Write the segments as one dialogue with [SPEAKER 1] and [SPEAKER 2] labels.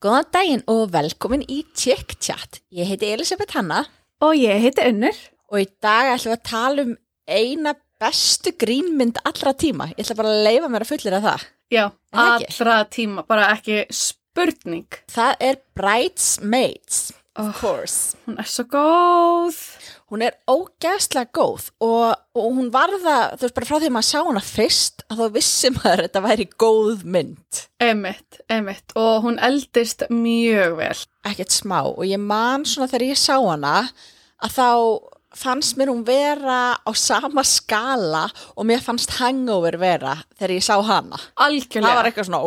[SPEAKER 1] Góðan daginn og velkomin í Chat. Ég heiti Elisabeth Hanna
[SPEAKER 2] Og ég heiti Unnur.
[SPEAKER 1] og í dag ætlum við að tala um eina bestu grínmynd allra tíma. Ég ætla bara að leifa mér að fullir það.
[SPEAKER 2] Já,
[SPEAKER 1] það ekki?
[SPEAKER 2] allra tíma, bara ekki spurning.
[SPEAKER 1] Það er Bridesmaids, of
[SPEAKER 2] Oh.
[SPEAKER 1] course.
[SPEAKER 2] Hún er svo góð.
[SPEAKER 1] Hún er ógæslega góð og, og hún var það, þú veist bara frá því að maður sá hana fyrst að þá vissi maður að þetta væri góð mynd.
[SPEAKER 2] Emitt, emitt. Og hún eldist mjög vel.
[SPEAKER 1] ekkert smá og ég man svona þegar ég sá hana að þá fannst mér hún vera á sama skala og mér fannst hangover vera þegar ég sá hana það
[SPEAKER 2] Algjörlega.
[SPEAKER 1] var eitthvað svona,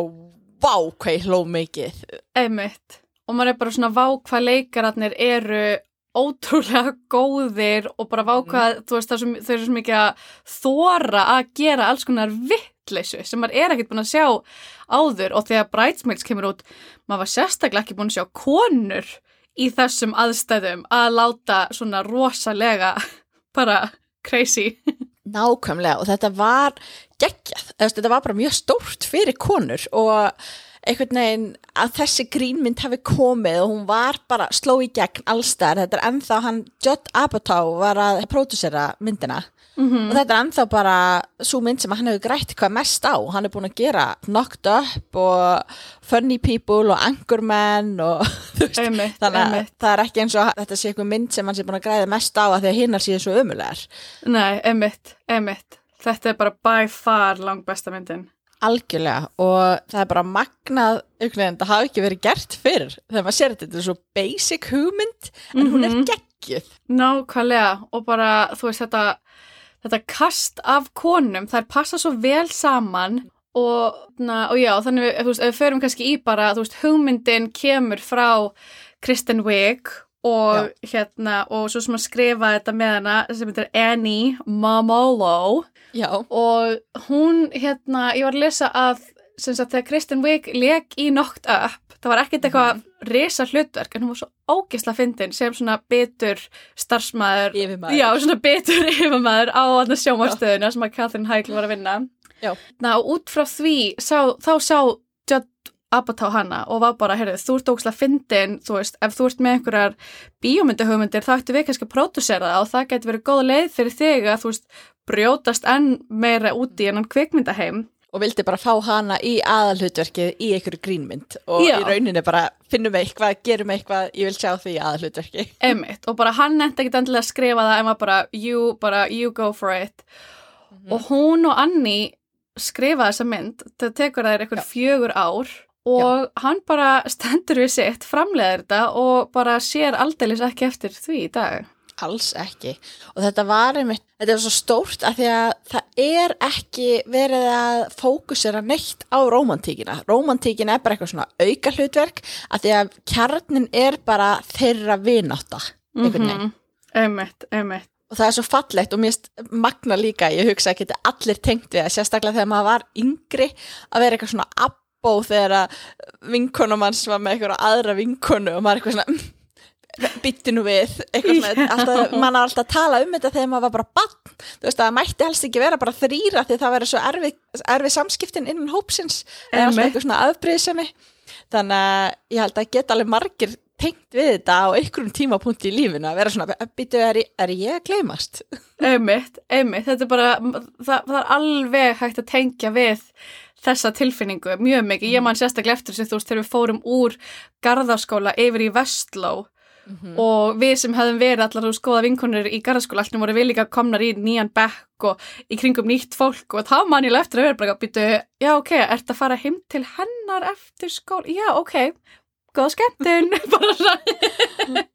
[SPEAKER 1] vá hvað ég hló mikið
[SPEAKER 2] Emitt. Og maður er bara svona vá hvað leikararnir eru ótrúlega góðir og bara vá hvað, þú veist, það þau eru svo mikið að þóra að gera alls konar vittleysu sem maður er ekkert búin að sjá áður. Og þegar Bridesmaids kemur út, maður var sérstaklega ekki búin að sjá konur í þessum aðstæðum að láta svona rosalega bara crazy.
[SPEAKER 1] nákvæmlega og þetta var geggjað, þetta var bara mjög stórt fyrir konur og einhvern veginn að þessi grínmynd hafi komið og hún var bara sló í gegn allstar, þetta er ennþá hann Judd Apatow var að pródusera myndina
[SPEAKER 2] Mm
[SPEAKER 1] og þetta er ennþá bara svo mynd sem hann hefur grætt hvað mest á hann er búin að gera Knocked Up og Funny People og Anchorman og veist
[SPEAKER 2] Einmitt,
[SPEAKER 1] þannig að
[SPEAKER 2] einmitt.
[SPEAKER 1] það er ekki eins og þetta sé eitthvað mynd sem hann sé búin að græða mest á að því að hinnar séu svo ömulegar
[SPEAKER 2] Nei, emitt, emitt. Þetta er bara by far langt besta myndin.
[SPEAKER 1] Algjörlega. Og það er bara magnað auknveginn, það hafi ekki verið gert fyrr þegar maður sér þetta, er svo basic hugmynd en hún er
[SPEAKER 2] Mhm.
[SPEAKER 1] geggjuð.
[SPEAKER 2] Nákvæmlega. Og bara, þú veist, þetta, þetta kast af konum, þær passa svo vel saman. Og, na, og já, þannig við, þú veist, ef við förum kannski í bara, þú veist, hugmyndin kemur frá Kristen Wiig og hérna, og svo sem að skrifa þetta með hana sem heitir Annie Mamolo
[SPEAKER 1] já,
[SPEAKER 2] og hún, hérna, ég var að lesa að sagt þegar Kristen Wiig leik í Knocked Up, það var ekkert eitthvað risa hlutverk, en hún var svo ógisla fyndin sem svona betur starfsmæður,
[SPEAKER 1] yfirmaður.
[SPEAKER 2] Já, svona betur yfirmaður á sjómarstöðuna sem að Catherine Heigl var að vinna.
[SPEAKER 1] Já.
[SPEAKER 2] Ná, út frá því, sá, þá sá Apatow hana og var bara, heyrðu, þú ert ógisla fyndin, þú veist, ef þú ert með einhverjar bíómyndahugmyndir, þá ættu við kannski að pródusera það og það getur verið góð leið fyrir þig að, þú veist, brjótast enn meira úti en hann kvikmyndaheim.
[SPEAKER 1] Og vildi bara fá hana í aðalhutverkið í einhverju grínmynd og
[SPEAKER 2] Já.
[SPEAKER 1] í rauninni bara finnum eitthvað, gerum eitthvað, ég vil sjá því í aðalhutverki.
[SPEAKER 2] Einmitt, og bara hann nefndi ekki endilega að skrifa það en var bara, you, bara, you go for it. Og hún og Annie skrifa þessa mynd það tekur þær eitthvað fjögur ár og hann bara stendur við sitt, framleiðir þetta og bara sér aldeilis ekki eftir því í dag
[SPEAKER 1] Alls ekki. Og þetta var einmitt, þetta er svo stórt að því að það er ekki verið að fókusera neitt á rómantíkina. Rómantíkina er bara eitthvað svona auka hlutverk að því að kjarnin er bara þeirra vináta. einhvern veginn.
[SPEAKER 2] Mhm. Einmitt, einmitt
[SPEAKER 1] Og það er svo fallegt og mér magna líka, ég hugsa að geta allir tengt við það, sérstaklega þegar maður var yngri að vera eitthvað svona abbó þegar að vinkonum hans var með eitthvað aðra vinkonu og maður eitthvað svona "Mm, byttu nú við, mann er alltaf að tala um þetta þegar maður var bara bann, þú veist að það mætti helst ekki vera bara þrýra því það verður svo erfið, erfið samskiptin innan hópsins,
[SPEAKER 2] Einmitt.
[SPEAKER 1] eitthvað svona afbrýðsemi, þannig að ég held að geta alveg margir tengt við þetta á einhverjum tímapunkti í lífinu að vera svona, byttu, er, er ég að gleymast?
[SPEAKER 2] Einmitt, einmitt, þetta er bara, það, það er alveg hægt að tengja við þessa tilfinningu mjög mikið. Ég man sérstaklega eftir sem þú veist þegar við fórum úr garðarskóla yfir í Vestló og við sem hefðum verið allar þú skoða vinkonur í garðarskóla allir voru við líka komnar í nýjan bekk og í kringum nýtt fólk og þá man ég alveg eftir að vera bara að býtu, já ok, ert að fara heim til hennar eftir skóla? Já, ok, góða skemmtun, bara svona.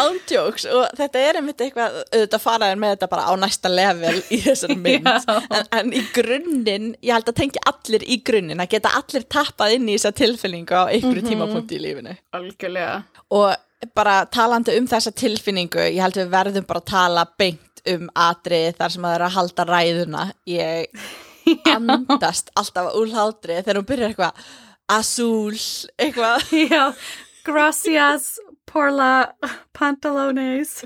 [SPEAKER 1] Ándjóks og þetta er einmitt eitthvað, auðvitað faraðin með þetta bara á næsta level í þessari mynd. En, en í grunninn, ég held að tengja allir í grunninn, að geta allir tappað inn í þessa tilfinningu á einhverju
[SPEAKER 2] Mhm.
[SPEAKER 1] tímapunkti í lífinu.
[SPEAKER 2] Algjörlega.
[SPEAKER 1] og bara talandi um þessa tilfinningu ég held við verðum bara að tala beint um atrið þar sem að það er að halda ræðuna. Ég andast alltaf úr hlátri þegar hún byrjar eitthvað azul, eitthvað.
[SPEAKER 2] Já, gracias por la pantalones.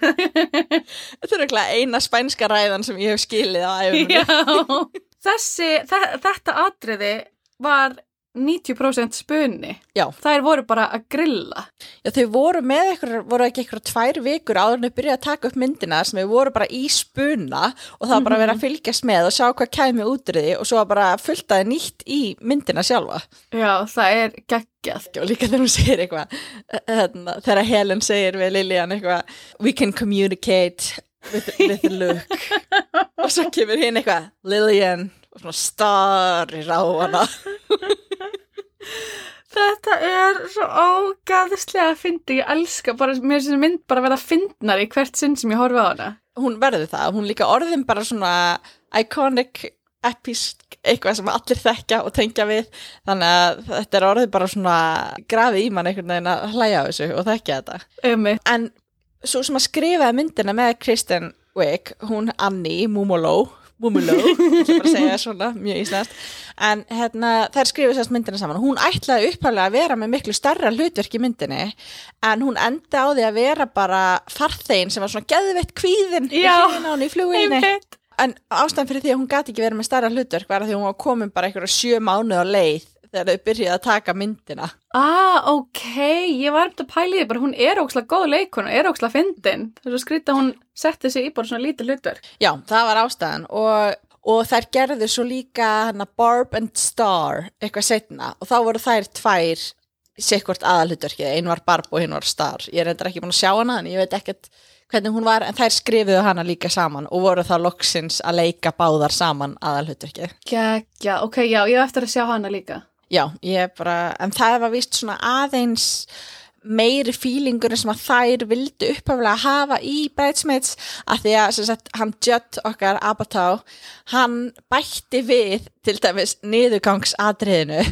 [SPEAKER 1] þetta er eitthvað eina spænska ræðan sem ég hef skilið á æfum.
[SPEAKER 2] Þessi, þe þetta atriði var 90% spunni.
[SPEAKER 1] Já.
[SPEAKER 2] Þær voru bara að grilla.
[SPEAKER 1] Já, þau voru með eitthvað, voru ekki eitthvað tvær vikur áður en þau byrjuði að taka upp myndina sem þau voru bara í spuna og það var bara að vera að fylgjast með og sjá hvað kæmi út úr því og svo var bara fulltaði nýtt í myndina sjálfa.
[SPEAKER 2] Já, það er geggjað.
[SPEAKER 1] Og líka þegar hún segir eitthvað, hérna, þegar Helen segir við Lilian eitthvað, we can communicate with, with look. og svo kemur hinn eitthvað, Lilian, og svona starir á hana.
[SPEAKER 2] Þetta er svo ógæðislega að fyndi, ég elska bara, mér finnst mynd bara að vera fyndnar í hvert sinn sem ég horfi á hana.
[SPEAKER 1] Hún verður það, hún líka orðin bara svona iconic, episk, eitthvað sem allir þekkja og tengja við, þannig að þetta er orðið bara svona grafið í mann einhvern veginn að hlæja á þessu og þekkja þetta.
[SPEAKER 2] Ömi.
[SPEAKER 1] En svo sem að skrifaði myndina með Kristen Wiig, hún Annie Mumolo, Ég ætla bara segja svona, mjög íslenskt, en hérna, þær skrifið sérst myndina saman. Hún ætlaði upphæflega að vera með miklu starra hlutverk í myndinni, en hún enda á því að vera bara farþegin sem var svona geðveitt kvíðin í.
[SPEAKER 2] Einmitt.
[SPEAKER 1] En ástæðan fyrir því að hún gati ekki verið með starra hlutverk var að því hún var komin bara einhverja sjö mánuð á leið þegar þau byrjuði að taka myndina.
[SPEAKER 2] Ah, ok, ég var um að pæli því bara, hún er ókslega góð leikun og er ókslega fyndin. Skrýtt að hún setti sig í bara svona lítið hlutverk.
[SPEAKER 1] Já, það var ástæðan og, og þær gerðu svo líka hana Barb and Star eitthvað setna og þá voru þær tvær sikkvort aðalhutverkið, einn var Barb og hinn var Star. Ég er reyndar ekki búin að sjá hana en ég veit ekkert hvernig hún var en þær skrifuðu hana líka saman og voru þá loksins að leika báðar saman aðalhutverkið.
[SPEAKER 2] Gægja, ok, já, ég hef eftir að sjá hana líka.
[SPEAKER 1] Já, ég bara, en það var vist svona aðeins meiri fílingur sem að þær vildu upphaflega hafa í Bridesmaids að því að sagt, hann Judd okkar Apatow, hann bætti við til dæmis niðurgangsadriðinu.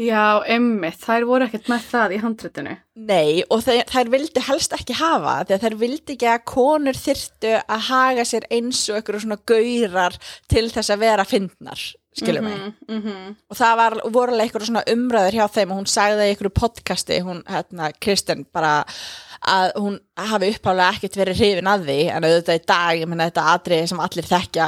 [SPEAKER 2] Já, emmitt, þær voru ekkert með það í handritinu.
[SPEAKER 1] Nei, og þær, þær vildu helst ekki hafa því að þær vildi ekki að konur þyrtu að haga sér eins og einhverju svona gaurar til þess að vera fyndnar, skilur mig?
[SPEAKER 2] Mm -hmm.
[SPEAKER 1] og það var, voru alveg einhverju svona umræður hjá þeim og hún sagði í einhverju podcasti hún, hérna, Kristen bara að hún hafi uppálega ekkert verið hrifin að því en auðvitað í dag, ég menna þetta atriði sem allir þekkja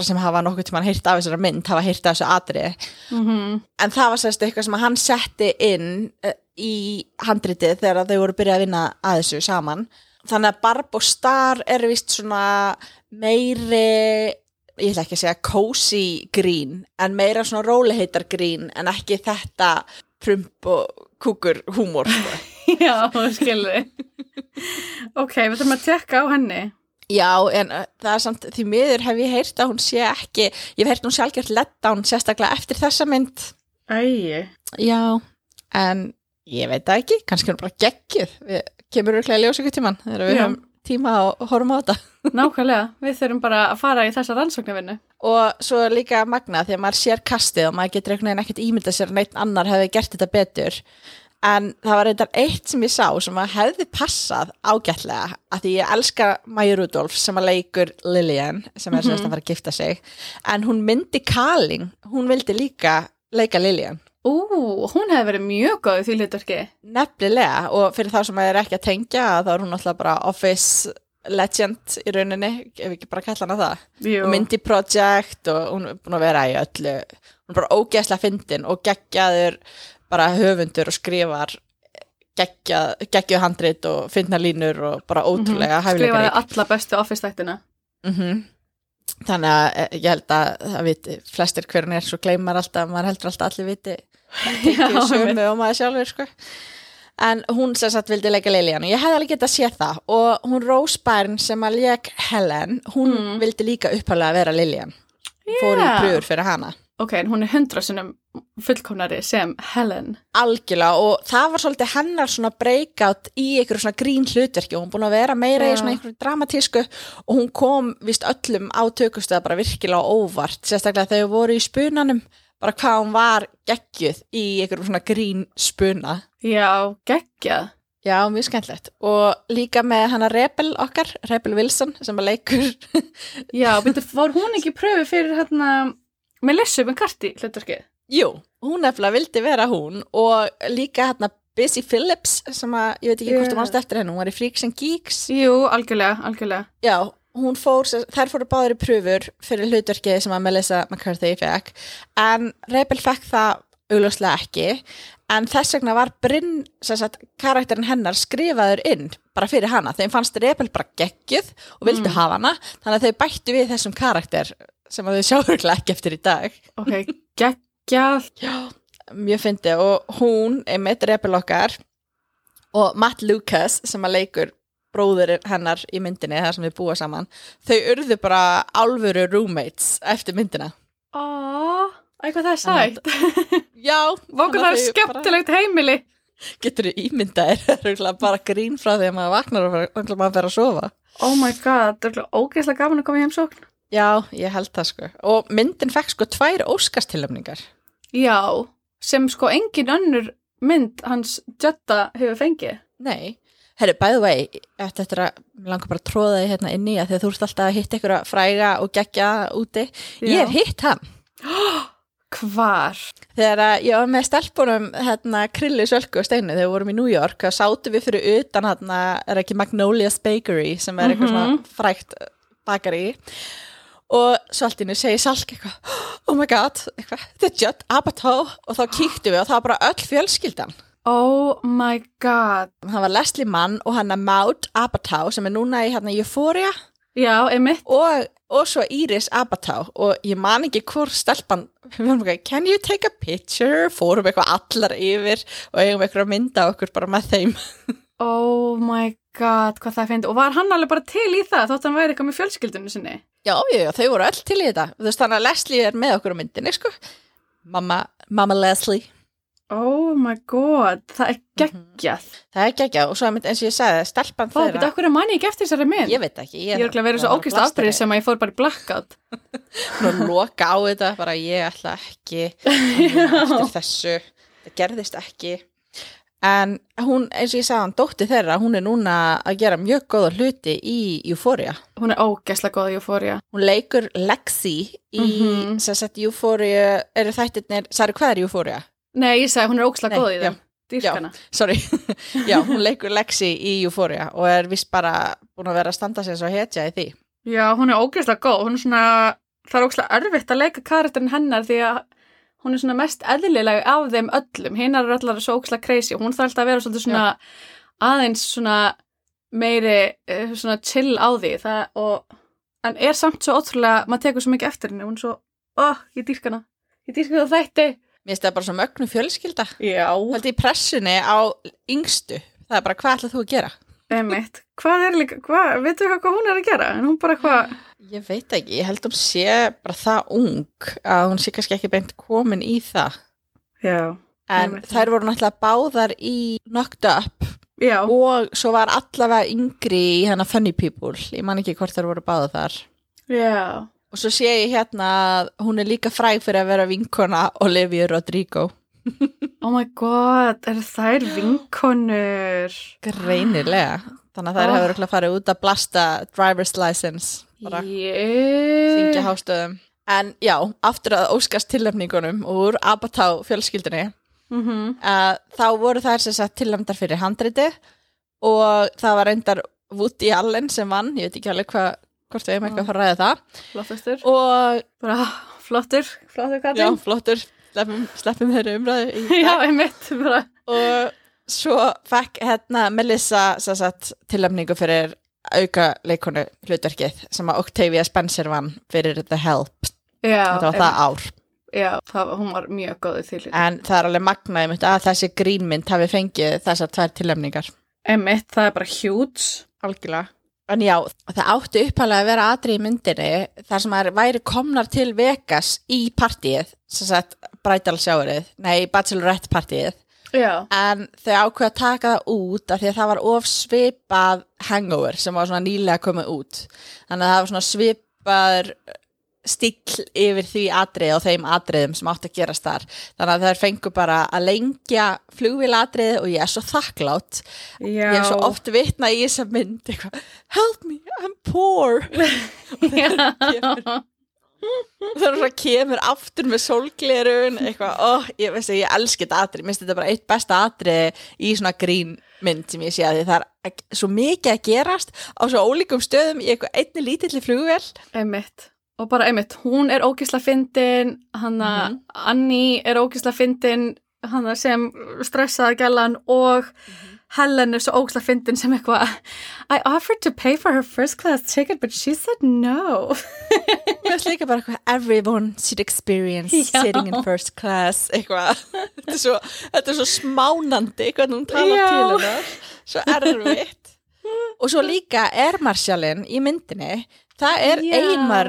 [SPEAKER 1] sem hafa nokkuð tímann heyrt af þessara mynd hafa heyrt af þessu atriði.
[SPEAKER 2] Mm
[SPEAKER 1] en það var sérst eitthvað sem hann setti inn uh, í handritið þegar þau voru byrjað að vinna að þessu saman. Þannig að Barb og Star er vist svona meiri ég ætla ekki að segja cozy grín en meira svona róliheitar grín en ekki þetta prump og kúkur húmor sko.
[SPEAKER 2] Já, skilði. ok, við þurfum að tekka á henni.
[SPEAKER 1] Já, en uh, það er samt því miður hef ég heyrt að hún sé ekki ég hef heyrt hún sjálfgjört letdown sérstaklega eftir þessa mynd
[SPEAKER 2] Æi.
[SPEAKER 1] Já, en ég veit það ekki, kannski hún bara geggjuð við kemur örglega í ljós ykkur tíman þegar við höfum tíma og horfum á þetta.
[SPEAKER 2] Nákvæmlega, við þurfum bara að fara í þessa rannsóknarvinnu.
[SPEAKER 1] og svo líka magna að maður sér kastið og maður getur einhvern veginn ekkert ímyndað sér að neitt annar hefði gert þetta betur. En það var reyndar eitt sem ég sá sem að hefði passað ágætlega að því ég elska Maja Rudolf sem að leikur Lillian sem er mm að fara að gifta sig. En hún myndi Kaling, hún vildi líka leika Lillian
[SPEAKER 2] Ú, hún hefði verið mjög góð því hlutverki.
[SPEAKER 1] Nefnilega og fyrir þá sem er ekki að tengja þá er hún alltaf bara office legend í rauninni, ef ekki bara kalla hana það
[SPEAKER 2] Jú.
[SPEAKER 1] og myndi project og hún er búin að vera í öllu hún er bara ógeðslega fyndin og geggjaður bara höfundur og skrifar geggjað, geggjuð handrit og fyndna línur og bara ótrúlega mm
[SPEAKER 2] Skrifaði alla bestu office-þættina.
[SPEAKER 1] -hmm. þannig að eh, ég held að það viti flestir hver hún er svo gleymar alltaf, maður heldur alltaf allir viti tekið sömu og maður sjálfur sko. en hún sem sagt vildi leika Lilian og ég hefði alveg getað að sé það og hún Rose Byrne sem að leik Helen hún
[SPEAKER 2] Mm.
[SPEAKER 1] vildi líka upphæflega vera Lilian fór í pröfur fyrir hana
[SPEAKER 2] Ok, en hún er hundra sinnum fullkomnari sem Helen.
[SPEAKER 1] algjörlega og það var svolítið hennar svona breakout í einhverju svona grín hlutverki og hún búin að vera meira
[SPEAKER 2] Já.
[SPEAKER 1] í svona einhverju dramatísku og hún kom vist öllum á tökustuða bara virkilega óvart sérstaklega þegar þau voru í spunanum bara hvað hún var geggjuð í einhverju svona grín spuna
[SPEAKER 2] Já, geggjað.
[SPEAKER 1] Já, mjög skemmtilegt og líka með hana Rebel okkar, Rebel Wilson sem að leikur
[SPEAKER 2] Já, betur, var hún ekki pröfu fyrir hérna Melissa McCarthy hlutverkið?
[SPEAKER 1] Jú, hún nefnilega vildi vera hún og líka hérna Busy Phillips sem að, ég veit ekki hvort
[SPEAKER 2] Já.
[SPEAKER 1] þú mannst eftir henni, hún var í Freaks and Geeks
[SPEAKER 2] Jú, algjörlega, algjörlega.
[SPEAKER 1] Já, hún fór, þær fóru báður í pröfur fyrir hlutverkið sem að Melissa McCarthy fekk en Rebel fekk það augljóslega ekki en þess vegna var Brynn karakterin hennar skrifaður inn bara fyrir hana, þeim fannst Rebel bara geggjuð og vildu hafa hana þannig að þau bættu við þessum karakter sem að þau sjáurlega ekki eftir í dag.
[SPEAKER 2] Ok, geggjað.
[SPEAKER 1] mjög fyndi og hún er mitt Rebel okkar og Matt Lucas sem að leikur bróður hennar í myndinni þar sem við búa saman þau urðu bara alvöru roommates eftir myndina
[SPEAKER 2] Ó, eitthvað það er sætt.
[SPEAKER 1] já,
[SPEAKER 2] Vákur það er skemmtilegt heimili.
[SPEAKER 1] getur þú ímyndaðir það er örugglega bara grín frá því að maður vaknar og örugglega maður fer að sofa
[SPEAKER 2] Oh my god, það er ógeðslega gaman að koma í heimsókn.
[SPEAKER 1] já, ég held það sko og myndin fekk sko tvær óskastilöfningar
[SPEAKER 2] Já, sem sko engin önnur mynd hans Jetta hefur fengið.
[SPEAKER 1] nei, herru, by the way eftir þetta langar bara að tróða þig hérna inn í að þú ert alltaf að hitta ykkur að fræga og gegja úti ég
[SPEAKER 2] Já.
[SPEAKER 1] hef hitt hann
[SPEAKER 2] Hvar?
[SPEAKER 1] Þegar ég var með stelpunum hérna, Krilli, Sölku og Steinu þegar við vorum í New York þá sátum við fyrir utan hérna, er ekki Magnolia's Bakery sem er eitthvað
[SPEAKER 2] Mhm.
[SPEAKER 1] svona frækt bakari og svo allt innu segir Salk eitthvað oh my god, eitthvað, the Judd Apatow og þá kíktum við og það var bara öll fjölskyldan
[SPEAKER 2] Oh my god.
[SPEAKER 1] það var Leslie Mann og hann að Maud Apatow sem er núna í hérna Euphoria
[SPEAKER 2] Já, emitt.
[SPEAKER 1] og, og svo Iris Apatow og ég man ekki hvor stelpan við varum eitthvað, can you take a picture fórum eitthvað allar yfir og eigum eitthvað að mynda okkur bara með þeim
[SPEAKER 2] Oh my god, hvað það finnst. Og var hann alveg bara til í það þótt hann væri eitthvað með fjölskyldunni sinni?
[SPEAKER 1] já, já, já, þau voru öll til í þetta þú veist þannig að Leslie er með okkur á myndinni sko. mamma, mamma Leslie
[SPEAKER 2] Oh my god, það er geggjað.
[SPEAKER 1] það er ekki og svo eins og ég sagði, stelpan
[SPEAKER 2] Fá, betur, okkur er manni ekki eftir þessari mynd?
[SPEAKER 1] ég veit ekki
[SPEAKER 2] Ég er ekki að vera svo ógist afbrýð sem að ég fór bara í blackout.
[SPEAKER 1] að loka á þetta, bara ég ætla ekki að eftir þessu það gerðist ekki en hún, eins og ég sagði hann, dótti þeirra hún er núna að gera mjög góða hluti í Euphoria
[SPEAKER 2] Hún er ógeðslega góð í Euphoria.
[SPEAKER 1] hún leikur Lexi í
[SPEAKER 2] Mhm.
[SPEAKER 1] sem sagt Euphoria, eru þættirnir sagði hvað er Euphoria?
[SPEAKER 2] Nei, ég sagði hún er
[SPEAKER 1] Nei,
[SPEAKER 2] góð í
[SPEAKER 1] já.
[SPEAKER 2] þeim. Dýrkana.
[SPEAKER 1] sorry, já, hún leikur Lexi í Euphoria og er vist bara búin að vera að standa sér svo hetja í því
[SPEAKER 2] Já, hún er ógeðslega góð. Hún er svona, það er ógeðslega erfitt að leika karakterin hennar því að hún er svona mest eðlilega af þeim öllum. Hinnar er allar svo ógeðslega crazy. Hún þarf alltaf að vera svona aðeins svona meiri eh, svona chill á því. Það, og, en er samt svo ótrúlega, maður tekur svo mikið eftir henni. Hún er svo, ó, ég dýrka hana. Ég dýrka það þætti.
[SPEAKER 1] Mér finnst það bara svo mögnu fjölskylda
[SPEAKER 2] Já.
[SPEAKER 1] Haldið í pressunni á yngstu það er bara hvað ætlað þú að gera?
[SPEAKER 2] Einmitt. Hvað er líka, hvað, veitu hvað, hvað hún er að gera? En hún bara hvað,
[SPEAKER 1] Ég veit ekki, ég held um sé bara það ung að hún sé kannski ekki beint komin í það
[SPEAKER 2] já,
[SPEAKER 1] en
[SPEAKER 2] Einmitt.
[SPEAKER 1] þær voru náttúrulega báðar í Knocked Up
[SPEAKER 2] já,
[SPEAKER 1] og svo var allavega yngri í hana Funny People, ég man ekki hvort þær voru báðar þar
[SPEAKER 2] já.
[SPEAKER 1] Og svo sé ég hérna að hún er líka fræg fyrir að vera vinkona Olivia Rodrigo
[SPEAKER 2] Oh my god, er þær vinkonur?
[SPEAKER 1] greinilega þannig að þær
[SPEAKER 2] Oh.
[SPEAKER 1] hefur örugglega farið út að blasta driver's license
[SPEAKER 2] Yeah.
[SPEAKER 1] hástöðum en já, aftur að óskast tilnefningunum úr Apatow fjölskyldunni
[SPEAKER 2] Mm -hmm.
[SPEAKER 1] að þá voru þær sem sagt tilnæmdar fyrir handriti og það var reyndar Woody Allen sem vann, ég veit ekki alveg hvað hvort við hefum eitthvað að fara að ræða það
[SPEAKER 2] Flottastur.
[SPEAKER 1] og
[SPEAKER 2] Bara flottur, flottur
[SPEAKER 1] já,
[SPEAKER 2] kallinn.
[SPEAKER 1] flottur, sleppum, sleppum þeirri umræðu
[SPEAKER 2] Já, einmitt. Bara.
[SPEAKER 1] og svo fekk hérna Melissa sem sagt tilnæmningu fyrir auka leikonu hlutverkið sem að Octavia Spencer vann fyrir The Help,
[SPEAKER 2] Já,
[SPEAKER 1] þetta var það ár
[SPEAKER 2] Já, það, hún var mjög góð í því hluti.
[SPEAKER 1] en það er alveg magnaði mitt að þessi grínmynd hafi fengið þessar tvær tilnæmningar
[SPEAKER 2] Einmitt, það er bara huge.
[SPEAKER 1] Algjörlega. En já, það átti uppalega að vera aðri í myndinni þar sem að væri komnar til Vegas í partíið, sem sagt Bridal Showerið, nei, Bachelorette partíið,
[SPEAKER 2] Já.
[SPEAKER 1] en þau ákveða að taka það út af því að það var of svipað hangover sem var svona nýlega komið út. Þannig að það var svona svipaður stíl yfir því atrið og þeim atriðum sem átti að gerast þar. Þannig að þær fengu bara að lengja flugvilatrið og ég er svo þakklátt
[SPEAKER 2] Já.
[SPEAKER 1] ég hef svo oft vitna í þessa mynd eitthvað, help me, I'm poor
[SPEAKER 2] Já.
[SPEAKER 1] það er svona kemur aftur með sólglerun eitthvað, oh, ég veist að ég elski þetta atrið, minnst þetta bara eitt besta atrið í svona grín mynd sem ég sé að því það er svo mikið að gerast á svo ólíkum stöðum í eitthvað einni lítilli flugvél
[SPEAKER 2] Einmitt. Og bara einmitt, hún er ógisla fyndin hanna
[SPEAKER 1] Mhm.
[SPEAKER 2] Annie er ógisla fyndin hanna sem stressaða gælan og Helen er svo ógisla fyndin sem eitthvað I offered to pay for her first class ticket but she said no
[SPEAKER 1] Mér finnst líka bara eitthvað everyone should experience
[SPEAKER 2] Já.
[SPEAKER 1] sitting in first class eitthvað þetta er svo, þetta er svo smánandi hvernig hún talar
[SPEAKER 2] Já.
[SPEAKER 1] til hennar svo erfitt og svo líka er Marshallin í myndinni það er
[SPEAKER 2] Já.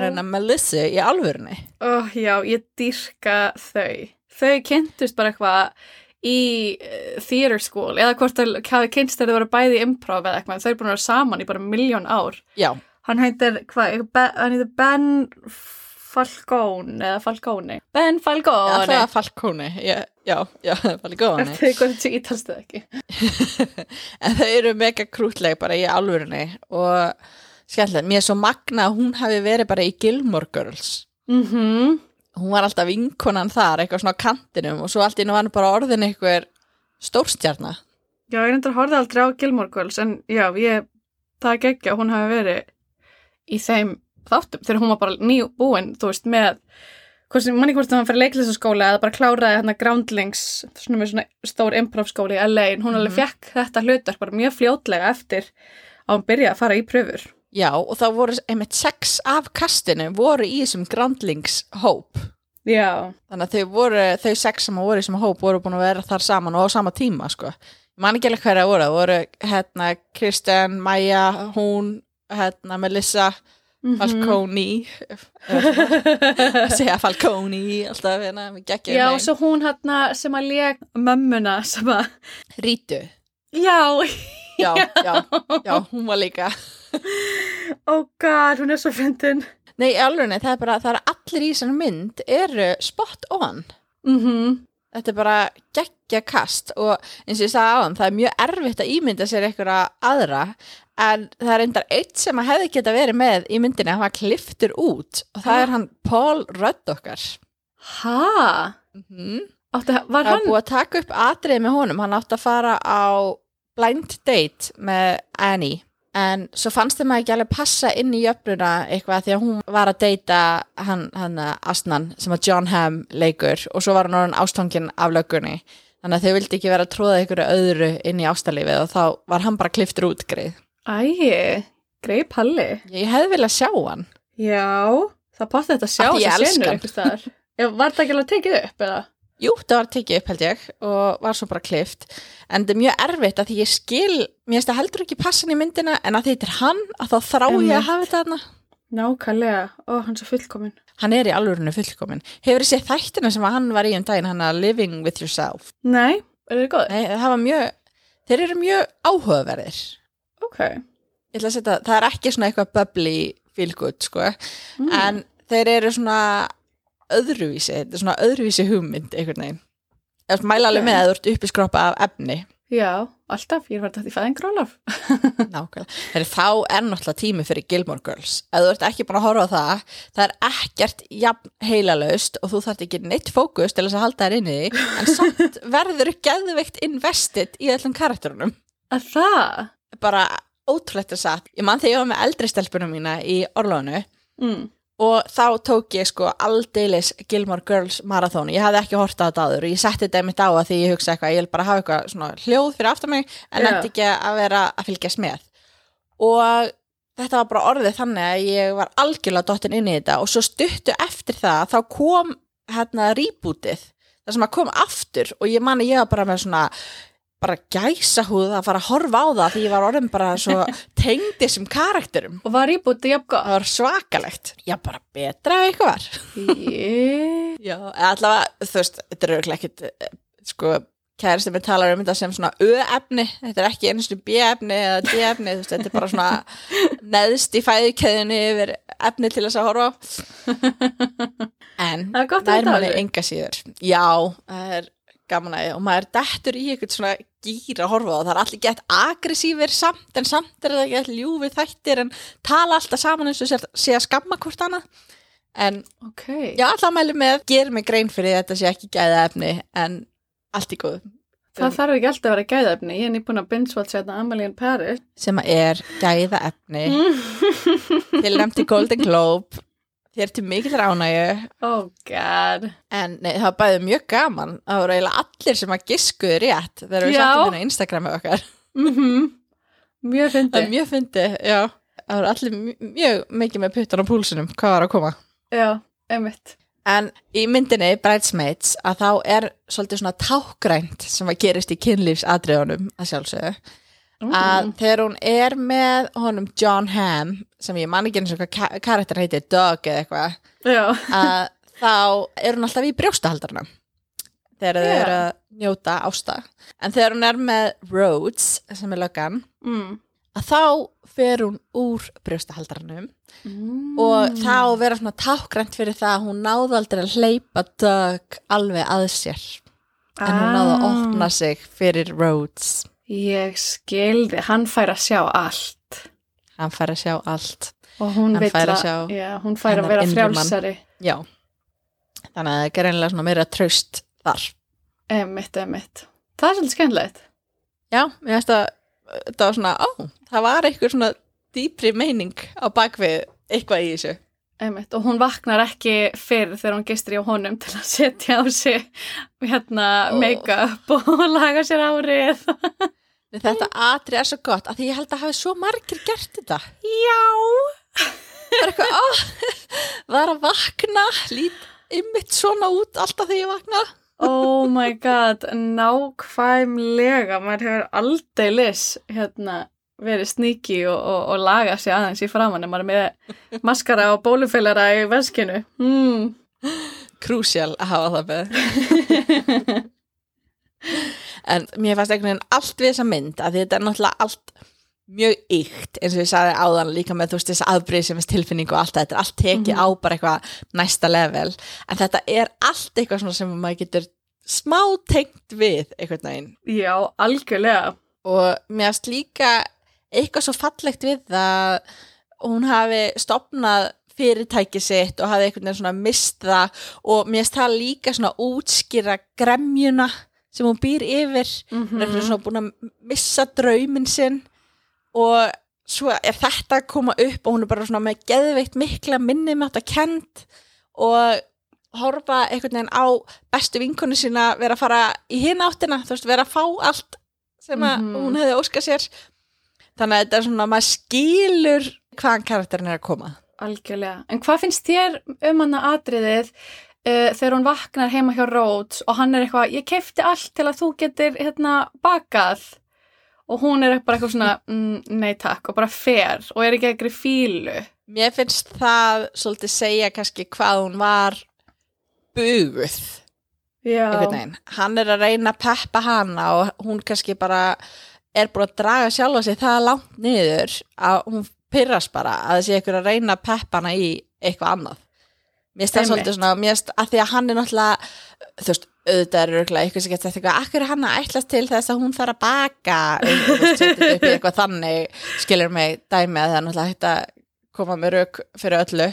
[SPEAKER 1] hennar Melissa í alvörunni
[SPEAKER 2] oh, Já, ég dýrka þau þau kynntust bara eitthvað í uh, theater school eða hvort þau hafi kynst þegar þau voru bæði í improv eða eitthvað, þau eru búin að vera saman í bara miljón ár
[SPEAKER 1] já,
[SPEAKER 2] Hann heitir, hvað, hann heitir Ben Falcone, eða Falcone. Ben
[SPEAKER 1] já
[SPEAKER 2] Falcone.
[SPEAKER 1] það er Falcone já, já, já Falcone
[SPEAKER 2] Eftir því hvað þetta ítalst þau ekki.
[SPEAKER 1] en þau eru mega krútleg bara í alvörunni og skemmtilega, mér er svo magna að hún hafi verið bara í Gilmore Girls
[SPEAKER 2] Mm
[SPEAKER 1] hún var alltaf vinkonan þar, eitthvað svona á kantinum og svo allt í nú var bara orðin eitthvað stórstjarna.
[SPEAKER 2] Já, ég reyndar að horfa aldrei á Gilmore Girls, en já, ég, það er geggja, hún hafi verið í þeim þáttum, þegar hún var bara nýbúin, þú veist, með, manni hvort það hann fyrir leiklisaskóla eða bara kláraði hérna Groundlings, svona með svona stór improvskóli í LA, hún alveg fekk þetta hlutverk bara mjög fljótlega eftir að hún byrjaði að fara í pröfur.
[SPEAKER 1] Já, og það voru einmitt sex af kastinu voru í þessum Grandlings hóp.
[SPEAKER 2] Já,
[SPEAKER 1] Þannig að þau voru, þau sex sem voru í þessum hóp voru búin að vera þar saman og á sama tíma, sko. Ég man ekki alveg hverja voru, það voru, hérna, Kristen, Maja, hún, hérna, Melissa, Falcone, að segja Falcone, alltaf, hérna, við geggjum
[SPEAKER 2] Já, og svo hún hérna sem að leg mömmuna sem að,
[SPEAKER 1] Rítu.
[SPEAKER 2] já,
[SPEAKER 1] Já, já, já, hún var líka.
[SPEAKER 2] Oh god, hún er svo fyndin.
[SPEAKER 1] Nei, alveg, nei, það er bara, það er allir í þessari mynd eru spot on.
[SPEAKER 2] Mhm.
[SPEAKER 1] Þetta er bara geggja kast og eins og ég sagði á hann, það er mjög erfitt að ímynda sér einhverja aðra en það er endar eitt sem að hefði geta verið með í myndinni, hann var kliftur út og það er hann Paul Rudd okkar.
[SPEAKER 2] Ha?
[SPEAKER 1] Mm
[SPEAKER 2] var
[SPEAKER 1] Það var
[SPEAKER 2] hann?
[SPEAKER 1] búið að taka upp atrið með honum, hann átti að fara á blind date með Annie en svo fannst þeim að ekki alveg passa inn í jöfnuna eitthvað því að hún var að deyta hann, hann Asnan sem að John Hamm leikur og svo var hann orðin ástangin af löggunni þannig að þau vildi ekki vera að tróða ykkur öðru inn í ástalífið og þá var hann bara kliftur út greið.
[SPEAKER 2] Æi, greið Palli.
[SPEAKER 1] Ég hefði viljað sjá hann.
[SPEAKER 2] Já, það passi þetta að sjá staðar. Já, var það ekki alveg tekið upp eða?
[SPEAKER 1] Jú, það var tekið upp held ég og var svo bara klift en þetta er mjög erfitt að því ég skil mér finnst það heldur ekki passan í myndina en að þetta er hann að þá þrá ég
[SPEAKER 2] Einmitt.
[SPEAKER 1] að hafa þetta þarna
[SPEAKER 2] Nákvæmlega, ó, hann er svo fullkomin.
[SPEAKER 1] hann er í alvörinu fullkomin hefur þið séð þættina sem hann var í um daginn hann að Living with Yourself
[SPEAKER 2] Nei, er þið góð?
[SPEAKER 1] Nei, það var mjög, þeir eru mjög áhugaverðir
[SPEAKER 2] Ok.
[SPEAKER 1] ég ætla að setja, það er ekki svona eitthvað bubbly feel good sko
[SPEAKER 2] Mm.
[SPEAKER 1] en þeir eru svona öðruvísi, þetta er svona öðruvísi hugmynd einhvern veginn Ef mæla alveg með að þú ert uppi skroppa af efni
[SPEAKER 2] Já, alltaf, ég að þetta í fæðingrólof.
[SPEAKER 1] Nákvæmlega. Þegar þá er náttúrulega tími fyrir Gilmore Girls. Ef þú ert ekki búin að horfa á það, það er ekkert jafn heilalaust og þú þarft ekki neitt fókus til þess að halda þær inni í en samt verður geðveikt invested í öllum karakterunum.
[SPEAKER 2] Að það?
[SPEAKER 1] Bara ótrúlegt að satt. Ég man þegar ég var með eldri stelpunum mína í Orlónu
[SPEAKER 2] Mm.
[SPEAKER 1] Og þá tók ég sko aldeilis Gilmore Girls marathón. Ég hafði ekki horta á þetta áður og ég setti þetta einmitt á að því ég hugsa eitthvað, ég vil bara hafa eitthvað svona hljóð fyrir aftur mig en yeah. ekki að vera að fylgjast með. Og þetta var bara orðið þannig að ég var algjörlega dottin inn í þetta og svo stuttu eftir það þá kom hérna rebootið, það sem að kom aftur og ég man að ég var bara með svona bara gæsa húð að fara að horfa á það því ég var orðin bara svo tengdi sem karakterum.
[SPEAKER 2] Og var íbútið jafn gott?
[SPEAKER 1] Það var svakalegt. Já, bara betra ef eitthvað var.
[SPEAKER 2] Ég...
[SPEAKER 1] Já, eða allavega, þú veist, þetta er auðvitað ekkit, eh, sko, kærasti minn talar um þetta sem svona ö-efni, þetta er ekki einustu b-efni eða d-efni, þú veist, þetta er bara svona neðst í fæðikeðinu yfir efni til þess að horfa á. En
[SPEAKER 2] Það gott að
[SPEAKER 1] það
[SPEAKER 2] vita
[SPEAKER 1] manni
[SPEAKER 2] alveg.
[SPEAKER 1] enga síður. Já, það er gaman að ég og maður dettur í eitthvað svona gýra að horfa á það er allir gett aggressífir samt en samt er það gett ljúfið þættir en tala alltaf saman eins og sé, sé að skamma hvort annað en
[SPEAKER 2] Ok.
[SPEAKER 1] Já, alltaf mælu með, gerir mig grein fyrir þetta sé ekki gæða efni, en allt í góð.
[SPEAKER 2] Það þarf ekki alltaf að vera gæðefni. Ég er nýbúin að þetta Amelie in Paris.
[SPEAKER 1] Sem er gæða efni, til nefnt í Golden Globe, þér til mikil ránægju
[SPEAKER 2] Oh god.
[SPEAKER 1] en nei, það var bæðið mjög gaman það voru eiginlega allir sem að giskuðu rétt þegar við
[SPEAKER 2] Já.
[SPEAKER 1] settum hérna á Instagrami okkar
[SPEAKER 2] Mm Mjög
[SPEAKER 1] það
[SPEAKER 2] fyndi.
[SPEAKER 1] er mjög fyndi, já það voru allir mjög, mjög mikið með puttan á púlsunum hvað var að koma
[SPEAKER 2] Já, einmitt.
[SPEAKER 1] en í myndinni Bridesmaids að þá er svolítið svona tákgrænt sem að gerist í kynlífsadriðunum að sjálfsögðu að þegar hún er með honum John Hamm sem ég man ekki eins og hvað ka- karakter heitir Doug eða eitthvað þá er hún alltaf í brjóstahaldarna þegar þau
[SPEAKER 2] Já.
[SPEAKER 1] eru að njóta ásta en þegar hún er með Rhodes sem er löggan
[SPEAKER 2] Mm.
[SPEAKER 1] að þá fer hún úr brjóstahaldarnum
[SPEAKER 2] Mm.
[SPEAKER 1] og þá vera svona tákgrænt fyrir það að hún náði aldrei að hleypa Doug alveg að sér en hún náði að
[SPEAKER 2] Ah.
[SPEAKER 1] opna sig fyrir Rhodes
[SPEAKER 2] Ég skildi, hann fær að sjá allt.
[SPEAKER 1] hann fær að sjá allt
[SPEAKER 2] Og hún
[SPEAKER 1] Hann fær að sjá
[SPEAKER 2] já, hún fær að vera frjálsari.
[SPEAKER 1] já þannig að það er greinlega svona meira traust þar
[SPEAKER 2] Einmitt, einmitt. Það er svolítið skemmtilegt.
[SPEAKER 1] já, mér finnst að það var svona, ó, það var eitthvað svona dýpri meining á bakvið eitthvað í þessu
[SPEAKER 2] Einmitt. Og hún vaknar ekki fyrr þegar hún gistir í honum til að setja á sig hérna
[SPEAKER 1] Ó.
[SPEAKER 2] make-up og laga sér árið.
[SPEAKER 1] Þetta atri er svo gott að ég held að hafi svo margir gert þetta
[SPEAKER 2] Já.
[SPEAKER 1] það er eitthvað, ó, var að vakna lít ymmit svona út alltaf þegar ég vakna
[SPEAKER 2] Oh my god, nákvæmlega, maður hefur aldeilis hérna verið sníki og, og, og laga sig aðeins í framann en maður er með maskara og bólufélara í veskinu. Mm.
[SPEAKER 1] krúsjál að hafa það með en mér fannst einhvern veginn allt við þessa mynd að þetta er náttúrulega allt mjög ykt eins og ég sagði áðan líka með þú veist þess aðbreyðsefis tilfinningu og allt þetta. Er allt tekið á bara eitthvað næsta level. En þetta er allt eitthvað svona sem maður getur smá tengt við einhvern veginn.
[SPEAKER 2] Já, algjörlega.
[SPEAKER 1] og mér finnst líka eitthvað svo fallegt við það hún hafi stopnað fyrirtæki sitt og hafi einhvern veginn svona mist það. Og mér finnst það líka svona útskýra gremjuna sem hún býr yfir
[SPEAKER 2] Mm
[SPEAKER 1] hún er svona búin að missa drauminn sinn og svo er þetta að koma upp og hún er bara svona með geðveitt mikla minni með þetta kent og horfa einhvern veginn á bestu vinkonu sína vera að fara í hinn áttina þú veist, vera að fá allt sem að
[SPEAKER 2] Mhm.
[SPEAKER 1] hún hefði óskað sér þannig að þetta er svona, maður skilur hvaðan karakterin er að koma
[SPEAKER 2] Algjörlega. En hvað finnst þér um hana atriðið uh, þegar hún vaknar heima hjá Rhodes og hann er eitthvað, ég kefti allt til að þú getur hérna bakað og hún er bara eitthvað svona, mm, nei takk og bara fer og er ekki ekkert fílu.
[SPEAKER 1] mér finnst það svolítið segja kannski hvað hún var buguð
[SPEAKER 2] Já.
[SPEAKER 1] einhvern veginn. Hann er að reyna að peppa hana og hún kannski bara er búin að draga sjálfa sig það langt niður að hún pyrrast bara að sé einhver að reyna að peppa hana í eitthvað annað. Mér finnst það svolítið svona, mér finnst að því að hann er náttúrulega, þú veist, auðvitað er örgulega eitthvað sem getur þetta eitthvað, akkur hann að ætlast til þess að hún fara að baka, eitthvað þannig, skilur mig dæmi að það er náttúrulega hægt að koma með rauk fyrir öllu.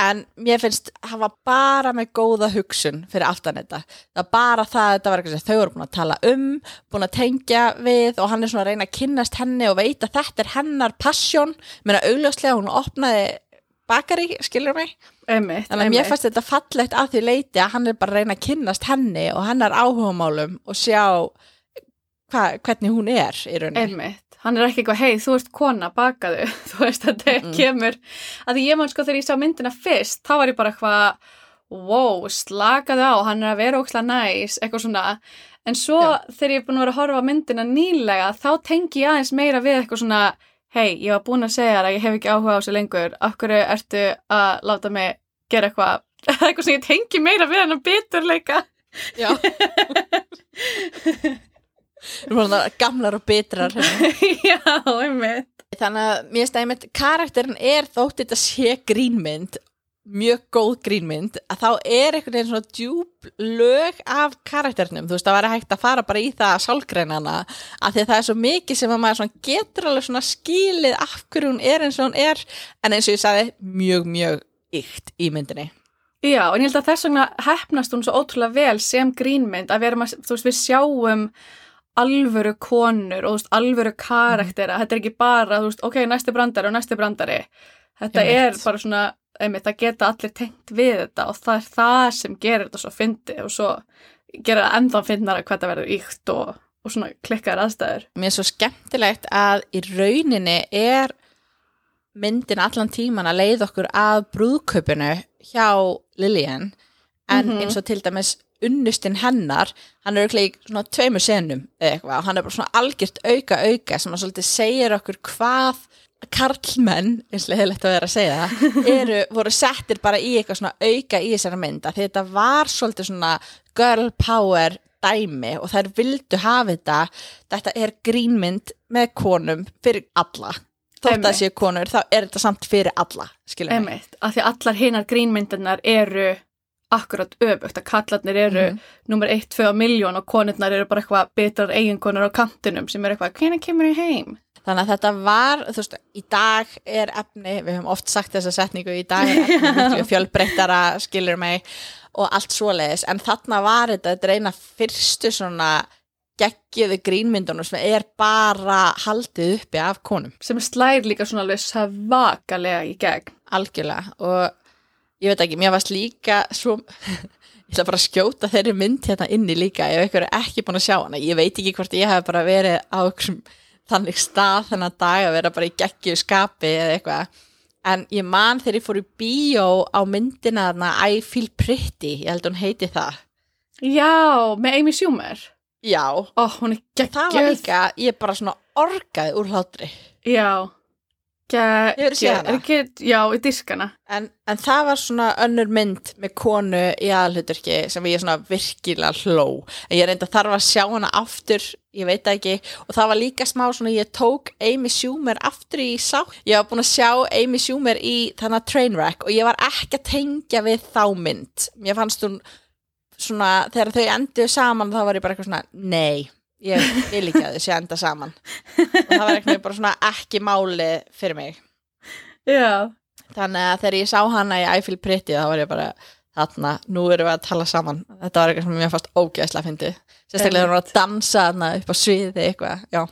[SPEAKER 1] En mér finnst hafa bara með góða hugsun fyrir aftan þetta. Það er bara það að þetta var eitthvað sem þau voru búin að tala um búin að tengja við og hann er svona að reyna að kynnast henni og veit að þetta er hennar passion. Menna augljóslega hún opnaði bakari, skilur mig
[SPEAKER 2] Einmitt,
[SPEAKER 1] þannig að mér fannst þetta fallegt að því leiti að hann er bara að reyna að kynnast henni og hennar áhugamálum og sjá hva, hvernig hún er í rauninni
[SPEAKER 2] Einmitt. Hann er ekki eitthvað, hei, þú ert kona, bakaðu. Þú veist, þetta
[SPEAKER 1] Mm-mm.
[SPEAKER 2] kemur. Að því ég man sko þegar ég sá myndina fyrst, þá var ég bara eitthvað, wow, slakaðu á, hann er að vera ókslega næs, eitthvað svona. En svo
[SPEAKER 1] Já.
[SPEAKER 2] þegar ég er búin að vera að horfa myndina nýlega, þá tengi ég aðeins meira við eitthvað svona, hei, ég var búin að segja þér að ég hef ekki áhuga á þessu lengur. Hverju ertu að láta mig gera eitthvað, eitthvað sem ég tengi meira við hennar biturleika.
[SPEAKER 1] Já Við erum bara gamlar og bitrar hérna.
[SPEAKER 2] Já, einmitt.
[SPEAKER 1] Þannig að mér stæmið karakterin er þótt þetta sé grínmynd mjög góð grínmynd að þá er einhvern veginn svona djúb lög af karakternum, þú veist það væri hægt að fara bara í það að sálgreinana að því að það er svo mikið sem að maður getur alveg svona skilið af hverju hún er eins og hún er en eins og ég sagði mjög mjög ykt í myndinni.
[SPEAKER 2] Já, en ég held að þess vegna hefnast hún svo ótrúlega vel sem grínmynd að vera, þú veist, við sjáum alvöru konur og þú veist, alvöru karaktera, þetta er ekki bara, þú veist, ok, næsti brandari og næsti brandari, þetta
[SPEAKER 1] Einmitt.
[SPEAKER 2] er bara svona einmitt, það geta allir tengt við þetta og það er það sem gerir þetta svo fyndi og svo gerir það enda fyndnara hvað það verður íkt og, og svona klikkaðar aðstæður.
[SPEAKER 1] Mér er svo skemmtilegt að í rauninni er myndin allan tíman að leið okkur að brúðkaupinu hjá Lillian en
[SPEAKER 2] Mhm.
[SPEAKER 1] eins og til dæmis unnustinn hennar, hann er auðvitað í svona tveimur senum eða eitthvað og hann er bara svona algjört auka auka sem að svolítið segir okkur hvað karlmenn, eins og leðilegt að vera að segja það, eru, voru settir bara í eitthvað svona auka í þessara mynda því þetta var svolítið svona girl power dæmi og þær vildu hafa þetta. Þetta er grínmynd með konum fyrir alla. Þótt að
[SPEAKER 2] Einmitt.
[SPEAKER 1] séu konur, þá er þetta samt fyrir alla skilur mig
[SPEAKER 2] Einmitt, af því allar hinar grínmyndirnar eru akkurat öfugt, að kallarnir eru
[SPEAKER 1] Mhm.
[SPEAKER 2] nummer 1, 2 miljón og konurnar eru bara eitthvað betrar eiginkonar á kantinum sem er eitthvað, hvenær kemur ég heim?
[SPEAKER 1] Þannig að þetta var, þú veist, í dag er efni, við höfum oft sagt þessa setningu, í dag er efni fjölbreyttara, skilur mig, og allt svoleiðis, en þarna var þetta, þetta er eina fyrstu svona geggjöðu grínmyndunum sem er bara haldið uppi af konum,
[SPEAKER 2] sem slær líka svona alveg svakalega í gegn.
[SPEAKER 1] algjörlega, og ég veit ekki, mér varst líka svo, ég ætla bara að skjóta þeirri mynd hérna inni líka, ef ykkur er ekki búin að sjá hana, ég veit ekki hvort ég hef bara verið á einhverjum þannig stað þennan dag að vera bara í geggju skapi eða eitthvað en ég man þegar ég fór í bíó á myndina þarna I Feel Pretty ég held hún heiti það
[SPEAKER 2] Já, með Amy Schumer.
[SPEAKER 1] já,
[SPEAKER 2] Ó, hún er geggjöð.
[SPEAKER 1] það var líka ég bara svona orgaði úr hlátri
[SPEAKER 2] Já. Geggjöð. Er Ekki, já, í diskana.
[SPEAKER 1] en, en það var svona önnur mynd með konu í aðalhuturki sem ég svona virkilega hló. En ég reynda þarf að sjá hana aftur ég veit ekki. Og það var líka smá svona ég tók Amy Schumer aftur í sá ég var búin að sjá Amy Schumer í þannig Trainwreck og ég var ekki að tengja við þá mynd. Mér fannst hún svona þegar þau endur saman þá var ég bara eitthvað svona nei, ég vil ekki að þau sé enda saman og það var bara svona ekki máli fyrir mig
[SPEAKER 2] Já.
[SPEAKER 1] Þannig að þegar ég sá hana í I Feel Pretty þá var ég bara þarna, nú erum við að tala saman þetta var eitthvað sem mér fannst ógeðslega að fyndi sérstaklega þegar hún var að dansa þarna upp á sviði eitthvað, já,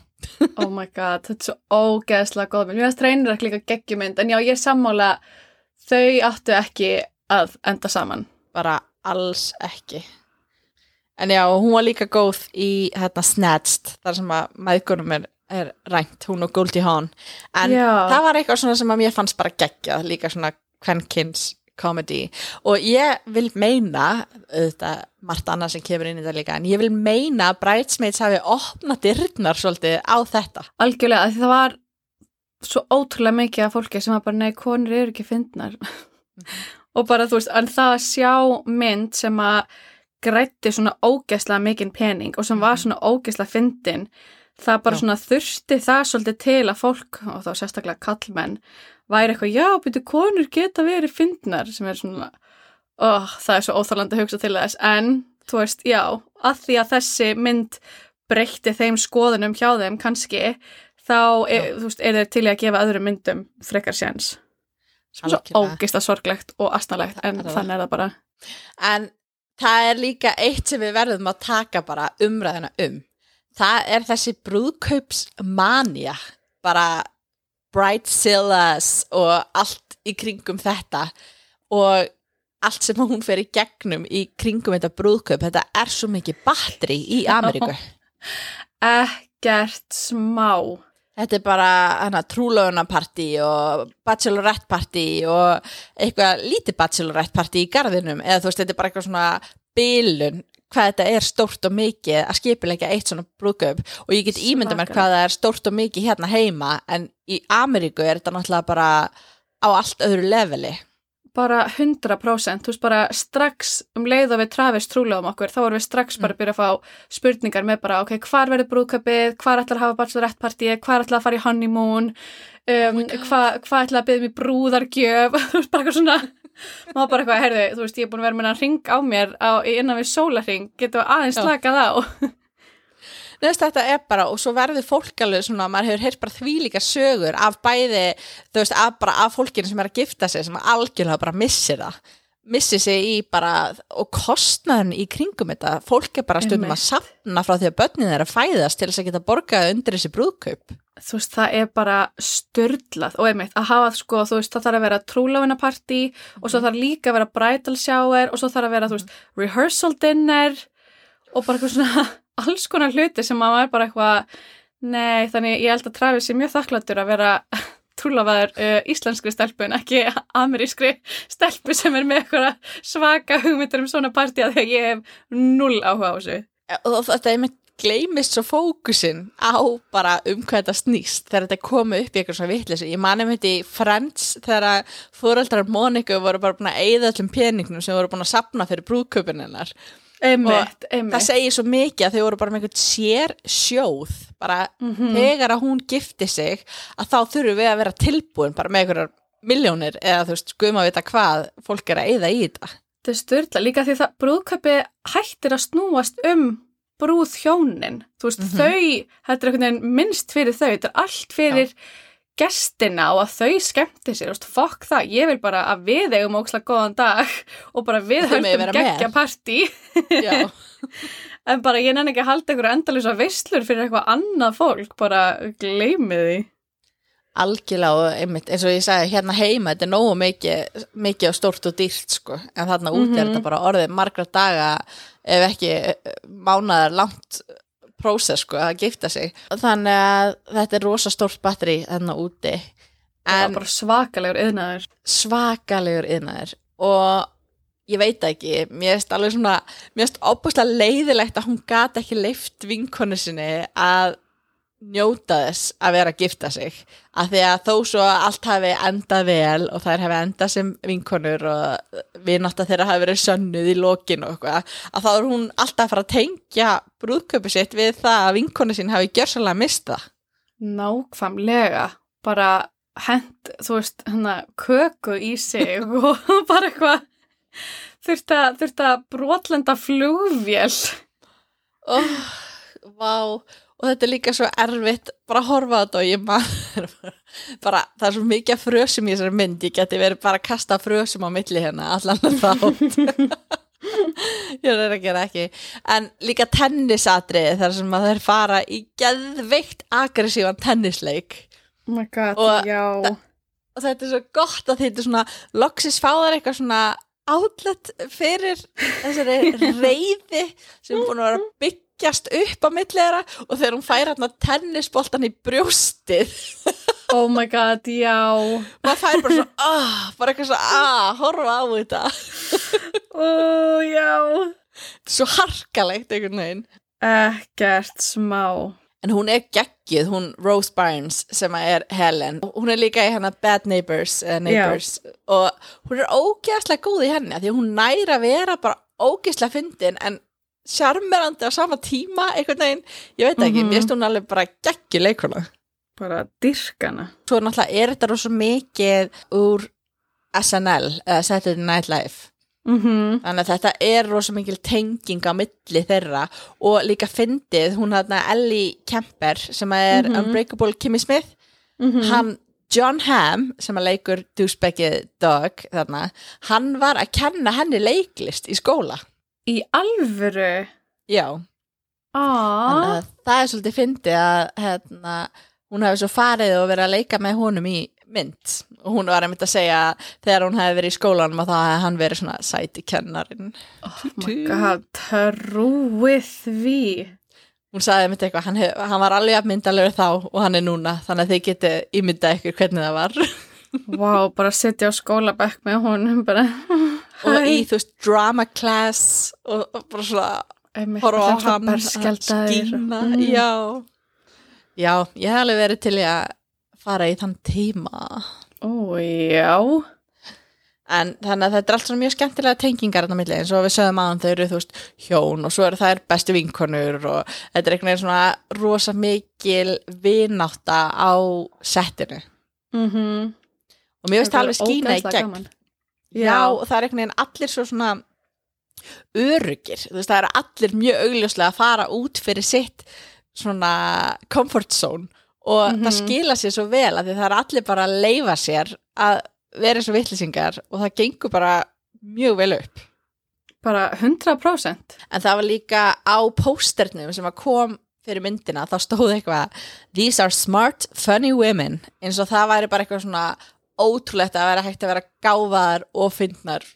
[SPEAKER 2] Oh my god, þetta er svo ógeðslega góð. Mér finnst reynir ekki líka geggjumynd, en já, ég er sammála þau áttu ekki að enda saman.
[SPEAKER 1] bara alls ekki en já, hún var líka góð í hérna Snatched, þar sem að maðgunum er, er rænt, hún og Goldie Hawn en
[SPEAKER 2] Já.
[SPEAKER 1] það var eitthvað svona sem að mér fannst bara geggjað, líka svona kvenkins comedy og ég vil meina, auðvitað margt annað sem kemur inn í þetta líka, en ég vil meina að Bridesmaids hafi opnað dyrnar svolítið á þetta
[SPEAKER 2] Algjörlega, því það var svo ótrúlega mikið af fólki sem var bara, nei, konur eru ekki fyndnar. og bara, þú veist, en það að sjá mynd sem að grætti svona ógeðslega mikinn pening og sem var svona ógeðslega fyndin, það bara
[SPEAKER 1] Já.
[SPEAKER 2] svona þurfti það svolítið til að fólk, og þá sérstaklega kallmenn, væri eitthvað, já, byrju, konur geta verið fyndnar, sem er svona, ó, það er svo óþálandi að hugsa til þess, en, þú veist, já, að því að þessi mynd breytti þeim skoðunum hjá þeim kannski, þá er, veist, er þeir til að gefa öðrum myndum frekar séns. Sem er svo ógista sorglegt og astnalegt, en þannig er það bara.
[SPEAKER 1] en það er líka eitt sem við verðum að taka bara umræðina um. Það er þessi brúðkaupsmania bara bridezillas og allt í kringum þetta og allt sem hún fer í gegnum í kringum þetta brúðkaup. Þetta er svo mikið batteri í Ameríku.
[SPEAKER 2] Ekkert smá.
[SPEAKER 1] Þetta er bara hana, trúlöfunarpartí og bachelorette-partí og eitthvað lítið bachelorette-partí í garðinum. Eða þú veist, þetta er bara eitthvað svona bilun hvað þetta er stórt og mikið að skipilegja eitt svona brúðkaup. Og ég get ímynda mér hvað það er stórt og mikið hérna heima en í Ameríku er þetta náttúrulega bara á allt öðru leveli
[SPEAKER 2] Bara 100%, þú veist bara strax um leið og við trafist trúlega um okkur, þá erum við strax bara að byrja að fá spurningar með bara, ok, hvar verður brúðköpið, hvar ætlar að hafa bachelorette-partíi, hvar ætlar að fara í honeymoon, um, hvað hva ætlar að byrja mig brúðargjöf, þú veist bara eitthvað svona, maður bara eitthvað, heyrðu, þú veist, ég er búin að vera með hann ring á mér á, innan við sólarring, getum við aðeins slakað á.
[SPEAKER 1] Neðast þetta er bara, og svo verður fólk alveg svona, maður hefur heyrt bara þvílíka sögur af bæði, þú veist, af, bara af fólkinu sem er að gifta sig, sem algjörlega bara missir það, missir sig í bara, og kostnaðin í kringum þetta, fólk er bara stundum að sapna frá því að börnin er að fæðast til þess að geta borgað undir þessi brúðkaup.
[SPEAKER 2] þú veist, það er bara störlað og einmitt að hafa sko, þú veist, það þarf að vera trúláfinnapartí og svo þarf líka að vera bridal shower og svo þarf að vera, þú veist, rehearsal dinner og bara eitthvað svona alls konar hluti sem maður er bara eitthvað nei, þannig ég held að Travis er mjög þakkláttur að vera trúláfaður uh, íslenskri stelpu en ekki amerískri stelpu sem er með eitthvað svaka hugmyndir um svona partí að ég hef null áhuga á þessu.
[SPEAKER 1] Og þetta er með gleymist svo fókusin á bara um hvað þetta snýst þegar þetta komu upp í eitthvað svona vitleysi ég mani með þetta í Friends þegar fóröldrar Móniku voru bara búin að eigða öllum peningnum sem voru búin að sapna fyrir brúðköpun hennar
[SPEAKER 2] einmitt,
[SPEAKER 1] það
[SPEAKER 2] einmitt
[SPEAKER 1] segir svo mikið að þau voru bara með einhvern sér sjóð bara
[SPEAKER 2] Mhm.
[SPEAKER 1] þegar að hún gifti sig að þá þurfum við að vera tilbúin bara með einhverjar miljónir eða þú veist, guðum að vita hvað fólk er að eyða í þetta
[SPEAKER 2] Þetta er styrla, líka því það brúðköpi hættir að snúast um brúð hjónin. Þú veist,
[SPEAKER 1] Mhm.
[SPEAKER 2] þau, þetta er einhvern veginn minnst fyrir þau, þetta er allt fyrir gestina og að þau skemmti sér, veist, fokk það, ég vil bara að við eigum ókslega góðan dag og bara við höldum geggja partí,
[SPEAKER 1] Já,
[SPEAKER 2] en bara ég nenni ekki að halda einhverju endalisa veislur fyrir eitthvað annað fólk, bara gleymið því.
[SPEAKER 1] algjörlega og einmitt eins og ég sagði hérna heima þetta er nógu mikið, mikið og stórt og dýrt sko, en þarna úti er
[SPEAKER 2] Mhm.
[SPEAKER 1] þetta bara orðið margra daga ef ekki eh, mánaðar langt prósess sko að gifta sig. Þannig að þetta er rosa stórt batteri þarna úti. En
[SPEAKER 2] svakalegur yðnaður.
[SPEAKER 1] svakalegur yðnaður og ég veit ekki, mér finnst alveg svona mér finnst óbúslega leiðilegt að hún gat ekki leift vinkonu sinni að njóta þess að vera að gifta sig. Að því að þó svo að allt hafi endað vel og þær hafi endað sem vinkonur og vinátt þeirra hafi verið sönnuð í lokin og eitthvað að þá er hún alltaf að fara að tengja brúðköpi sitt við það að vinkonu sín hafi gjörsalega mista
[SPEAKER 2] Nákvæmlega, bara hent, þú veist, hérna, köku í sig og bara eitthvað þurft að, að brotlenda flugvél.
[SPEAKER 1] oh, Vá og þetta er líka svo erfitt bara að horfa á þetta og ég maður bara, það er svo mikið frösum í þessari mynd. Ég geti verið bara að kasta frösum á milli hérna allan þátt. Ég er að gera ekki. En líka tennisatriði þar sem að þeir fara í geðveikt aggressívan tennisleik.
[SPEAKER 2] Oh my god,
[SPEAKER 1] Og
[SPEAKER 2] já.
[SPEAKER 1] og þetta er svo gott að þetta er svona loksis fáðar eitthvað svona outlet fyrir þessari reyði sem er búin að vera að byggjast upp á milli þeirra og þegar hún fær hérna tennisboltan í brjóstið
[SPEAKER 2] Oh my god, já.
[SPEAKER 1] maður fær bara svo, ah, bara eitthvað svo ah, horfa á þetta
[SPEAKER 2] Ó, já.
[SPEAKER 1] Svo harkalegt einhvern veginn
[SPEAKER 2] Ekkert smá.
[SPEAKER 1] en hún er geggjuð, hún Rose Barnes sem er Helen, hún er líka í hana Bad Neighbors, uh, Neighbors og hún er ógeðslega góð í henni því hún næra að vera bara ógeðslega fyndin en sjarmerandi á sama tíma einhvern veginn, ég veit ekki,
[SPEAKER 2] Mhm.
[SPEAKER 1] mér finnst hún alveg bara geggjuð leikuna
[SPEAKER 2] Bara dyrkana.
[SPEAKER 1] svo náttúrulega er þetta rosa mikið úr SNL, uh, Saturday Night Live
[SPEAKER 2] Mm
[SPEAKER 1] Þannig að þetta er rosa mikil tenging á milli þeirra og líka fyndið, hún hafði Ellie Kemper sem er
[SPEAKER 2] Mhm.
[SPEAKER 1] Unbreakable Kimmy Smith, hann John Hamm sem að leikur douchebagið Dog þarna, hann var að kenna henni leiklist í skóla.
[SPEAKER 2] Í alvöru.
[SPEAKER 1] Já, að það er svolítið fyndið að hérna, hún hefði svo farið og verið að leika með honum í mynd og hún var einmitt að segja að þegar hún hefði verið í skólanum að þá hefði hann verið svona sæti kennarin.
[SPEAKER 2] Oh my god, trúið því.
[SPEAKER 1] hún sagði mitt eitthvað, hann, hef, hann var alveg myndalegur þá og hann er núna þannig að þið geti ímyndað ykkur hvernig það var
[SPEAKER 2] Vá, bara sitja á skólabekk með honum bara.
[SPEAKER 1] Og í þú veist drama class og, og bara svona horfa á
[SPEAKER 2] það er
[SPEAKER 1] hann að skína
[SPEAKER 2] Mm.
[SPEAKER 1] já. Já, ég hef alveg verið til að fara í þann tíma.
[SPEAKER 2] Ó, já.
[SPEAKER 1] en þannig að þetta er allt svona mjög skemmtilega tengingar eins og við sögum aðan þau eru þú veist hjón og svo eru þær bestu vinkonur og þetta er einhvern veginn svona rosa mikil vinátta á settinu.
[SPEAKER 2] Mm
[SPEAKER 1] og mér finnst það alveg skína í gegn Já, og það er einhvern veginn allir svo svona örugir, þú veist, það eru allir mjög augljóslega að fara út fyrir sitt svona comfort zone og
[SPEAKER 2] Mhm.
[SPEAKER 1] það skila sér svo vel að það eru allir bara að leifa sér að vera eins og vittlisingar og það gengur bara mjög vel upp.
[SPEAKER 2] Bara 100%.
[SPEAKER 1] En það var líka á pósternum sem að kom fyrir myndina þá stóð eitthvað These are smart, funny women eins og það væri bara eitthvað svona ótrúlegt að vera hægt að vera gáfaðar og fyndnar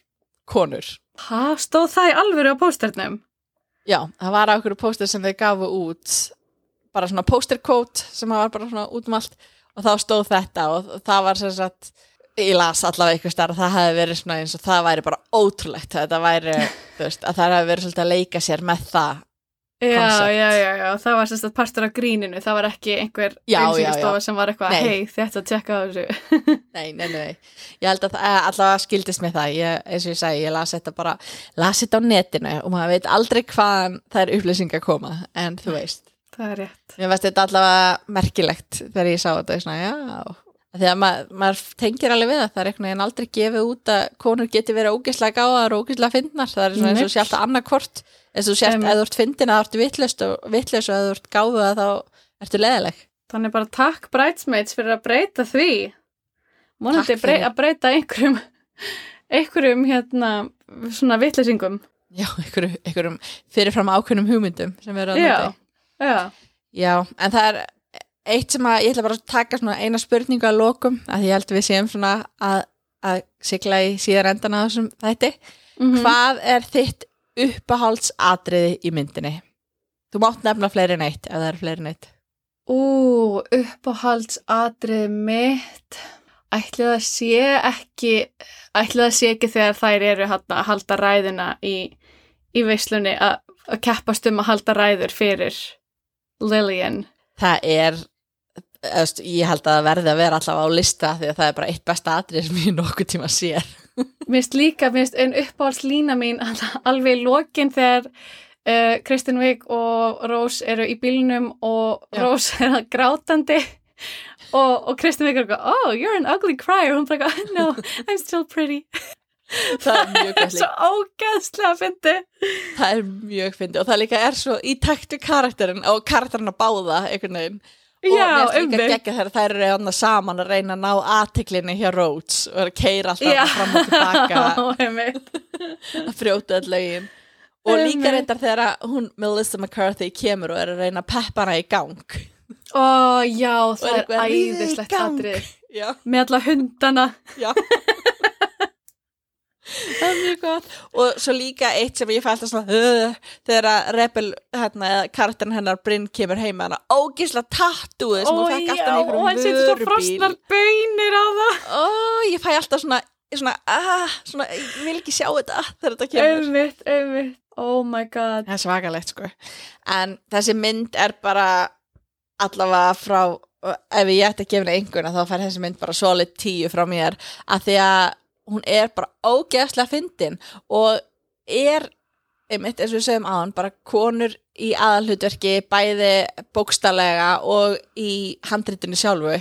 [SPEAKER 1] konur
[SPEAKER 2] Hæ, stóð það í alvöru á pósternum?
[SPEAKER 1] Já, það var ákveður póster sem þau gafu út bara svona pósterkót sem var bara svona út allt og þá stóð þetta og það var sem sagt ég las allavega eitthvað starf það hefði verið svona eins og það væri bara ótrúlegt þetta væri, þú veist, að það hefði verið svolítið að leika sér með það
[SPEAKER 2] Já,
[SPEAKER 1] Concept.
[SPEAKER 2] já, já, já, það var sérst að partur af gríninu, það var ekki einhver
[SPEAKER 1] já.
[SPEAKER 2] sem var eitthvað, hei, þetta að tjekka á þessu.
[SPEAKER 1] Nei, nei, nei, ég held að það eh, allavega skildist með það, ég, eins og ég segi, ég las þetta bara, las þetta á netinu og maður veit aldrei hvaðan það er upplýsing að koma, en þú veist,
[SPEAKER 2] Það er rétt.
[SPEAKER 1] mér veist þetta allavega merkilegt þegar ég sá þetta, svona, já, Af því að maður, tengir alveg við það, það er einhvern veginn aldrei gefið út að konur geti verið ógislega gáðar og ógislega fyndnar, það er svona eins og sé alltaf annarkvort, eins og
[SPEAKER 2] Einmitt.
[SPEAKER 1] eða þú ert fyndin að þú ert vitlaust og eða þú ert gáðuð að þá ertu leðileg.
[SPEAKER 2] Þannig bara takk Bridesmaids fyrir að breyta því. Mónandi brey, að breyta einhverjum, einhverjum hérna, svona vitleysingum.
[SPEAKER 1] Já, einhverjum, einhverjum fyrirfram ákveðnum hugmyndum sem erum að nota.
[SPEAKER 2] já.
[SPEAKER 1] Já, en það er eitt sem að ég ætla bara að taka svona eina spurningu að lokum, að ég held við séum svona að, að sigla í síðar endan að þessum þætti.
[SPEAKER 2] Mm
[SPEAKER 1] Hvað er þitt uppahaldsatriði í myndinni? Þú mátt nefna fleiri en eitt ef það er fleiri en eitt.
[SPEAKER 2] Ú, uppáhaldsatrið mitt. Ætli það sé ekki, ætli það sé ekki þegar þær eru að halda ræðina í, í veislunni að, að keppast um að halda ræður fyrir Lillian.
[SPEAKER 1] Það er, ég held að það verði að vera allavega á lista því að það er bara eitt besta atrið sem ég nokkuð tíma sér.
[SPEAKER 2] Mér finnst líka, mér finnst einn uppáhaldslína mín alveg í lokin þegar uh, Kristinn Vík og Rós eru í bílnum og
[SPEAKER 1] Já.
[SPEAKER 2] Rós er að grátandi og, og Kristinn Vík er eitthvað, oh, you're an ugly crier og hún bara no, I'm still pretty
[SPEAKER 1] Það er mjög gott
[SPEAKER 2] svo
[SPEAKER 1] líka.
[SPEAKER 2] ógeðslega fyndi
[SPEAKER 1] Það er mjög fyndi og það líka er svo í taktu karakterin og karakterin að báða einhvern veginn. Og
[SPEAKER 2] Já,
[SPEAKER 1] geggja þegar þær eru annað saman að reyna að ná aðtiklinni hjá Rhodes og er að keira alltaf
[SPEAKER 2] Já,
[SPEAKER 1] fram og tilbaka. Að frjóta öll lögin. Og líka reyndar þegar hún Melissa McCarthy kemur og er að reyna að peppa hana í gang.
[SPEAKER 2] Ó, já,
[SPEAKER 1] og
[SPEAKER 2] það er
[SPEAKER 1] eitthvað, "Ríðið í
[SPEAKER 2] æðislegt
[SPEAKER 1] gang."
[SPEAKER 2] atrið
[SPEAKER 1] já,
[SPEAKER 2] með alla hundana.
[SPEAKER 1] Já það er mjög gott. Og svo líka eitt sem ég fæ alltaf svona uh, þegar að Rebel hérna, eða karakterin hennar Brynn kemur heim með hana. Ógisla tattúið sem hún fekk alltaf í
[SPEAKER 2] og hann setur svo frosnar bönir á það.
[SPEAKER 1] Ó, ég fæ alltaf svona, svona, ah, svona, ég vil ekki sjá þetta þegar þetta kemur.
[SPEAKER 2] Einmitt, einmitt, oh my god.
[SPEAKER 1] Það er svakalegt, sko. En þessi mynd er bara allavega frá, ef ég ætti að gefa henni einhverna, þá fær þessi mynd bara solid tíu frá mér, að því að hún er bara ógeðslega fyndin og er, einmitt, eins og við segjum áðan, bara konur í aðalhutverki, bæði bókstallega og í handritinu sjálfu.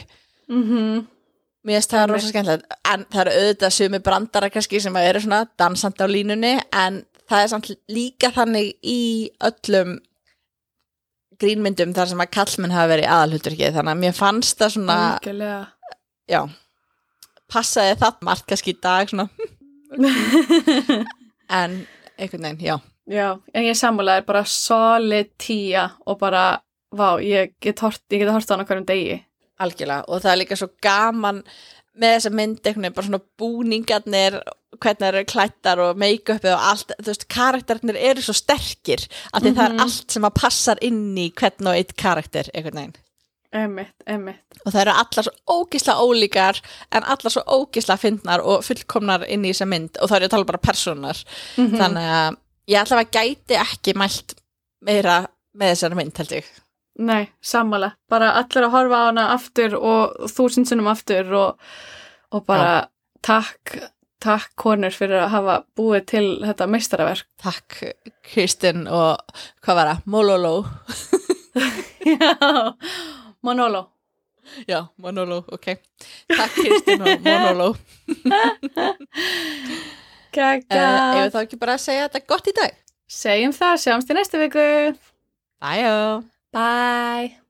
[SPEAKER 2] mm
[SPEAKER 1] Mér finnst það
[SPEAKER 2] Einmitt.
[SPEAKER 1] rosa skemmtilegt, en það eru auðvitað sumi brandara kannski sem eru svona dansandi á línunni, en það er samt líka þannig í öllum grínmyndum þar sem að kallmenn hafa verið í aðalhuturki, þannig að mér fannst það svona,
[SPEAKER 2] Algjörlega
[SPEAKER 1] já, passaði það margt kannski í dag svona, en einhvern veginn, já.
[SPEAKER 2] Já, en ég sammálaði bara solid tíja og bara, vá, ég get hort, ég get hort á hana hverjum degi
[SPEAKER 1] Algjörlega, og það er líka svo gaman með þessa mynd einhvern veginn, bara svona búningarnir, hvernig það eru klættar og make-upið og allt, þú veist, karakternir eru svo sterkir, af því það er allt sem að passar inn í hvern og eitt karakter einhvern veginn.
[SPEAKER 2] Einmitt, einmitt
[SPEAKER 1] Og það eru allar svo ógisla ólíkar, en allar svo ógisla fyndnar og fullkomnar inn í þessa mynd, og það eru að tala bara persónar, þannig að ég allavega gæti ekki mælt meira með þessari mynd, held ég.
[SPEAKER 2] Nei, sammála, bara allir að horfa á hana aftur og þúsund sinnum aftur og, og bara takk, takk konur fyrir að hafa búið til þetta meistaraverk.
[SPEAKER 1] Takk, Kristin og hvað var það? Mololo.
[SPEAKER 2] Já, Manolo.
[SPEAKER 1] Já, Manolo, ok. Takk, Kristin og Manolo.
[SPEAKER 2] Gæga.
[SPEAKER 1] Uh, ef þá ekki bara að segja þetta gott í dag.
[SPEAKER 2] Segjum það, sjáumst í næstu viku.
[SPEAKER 1] Bye.
[SPEAKER 2] Bye.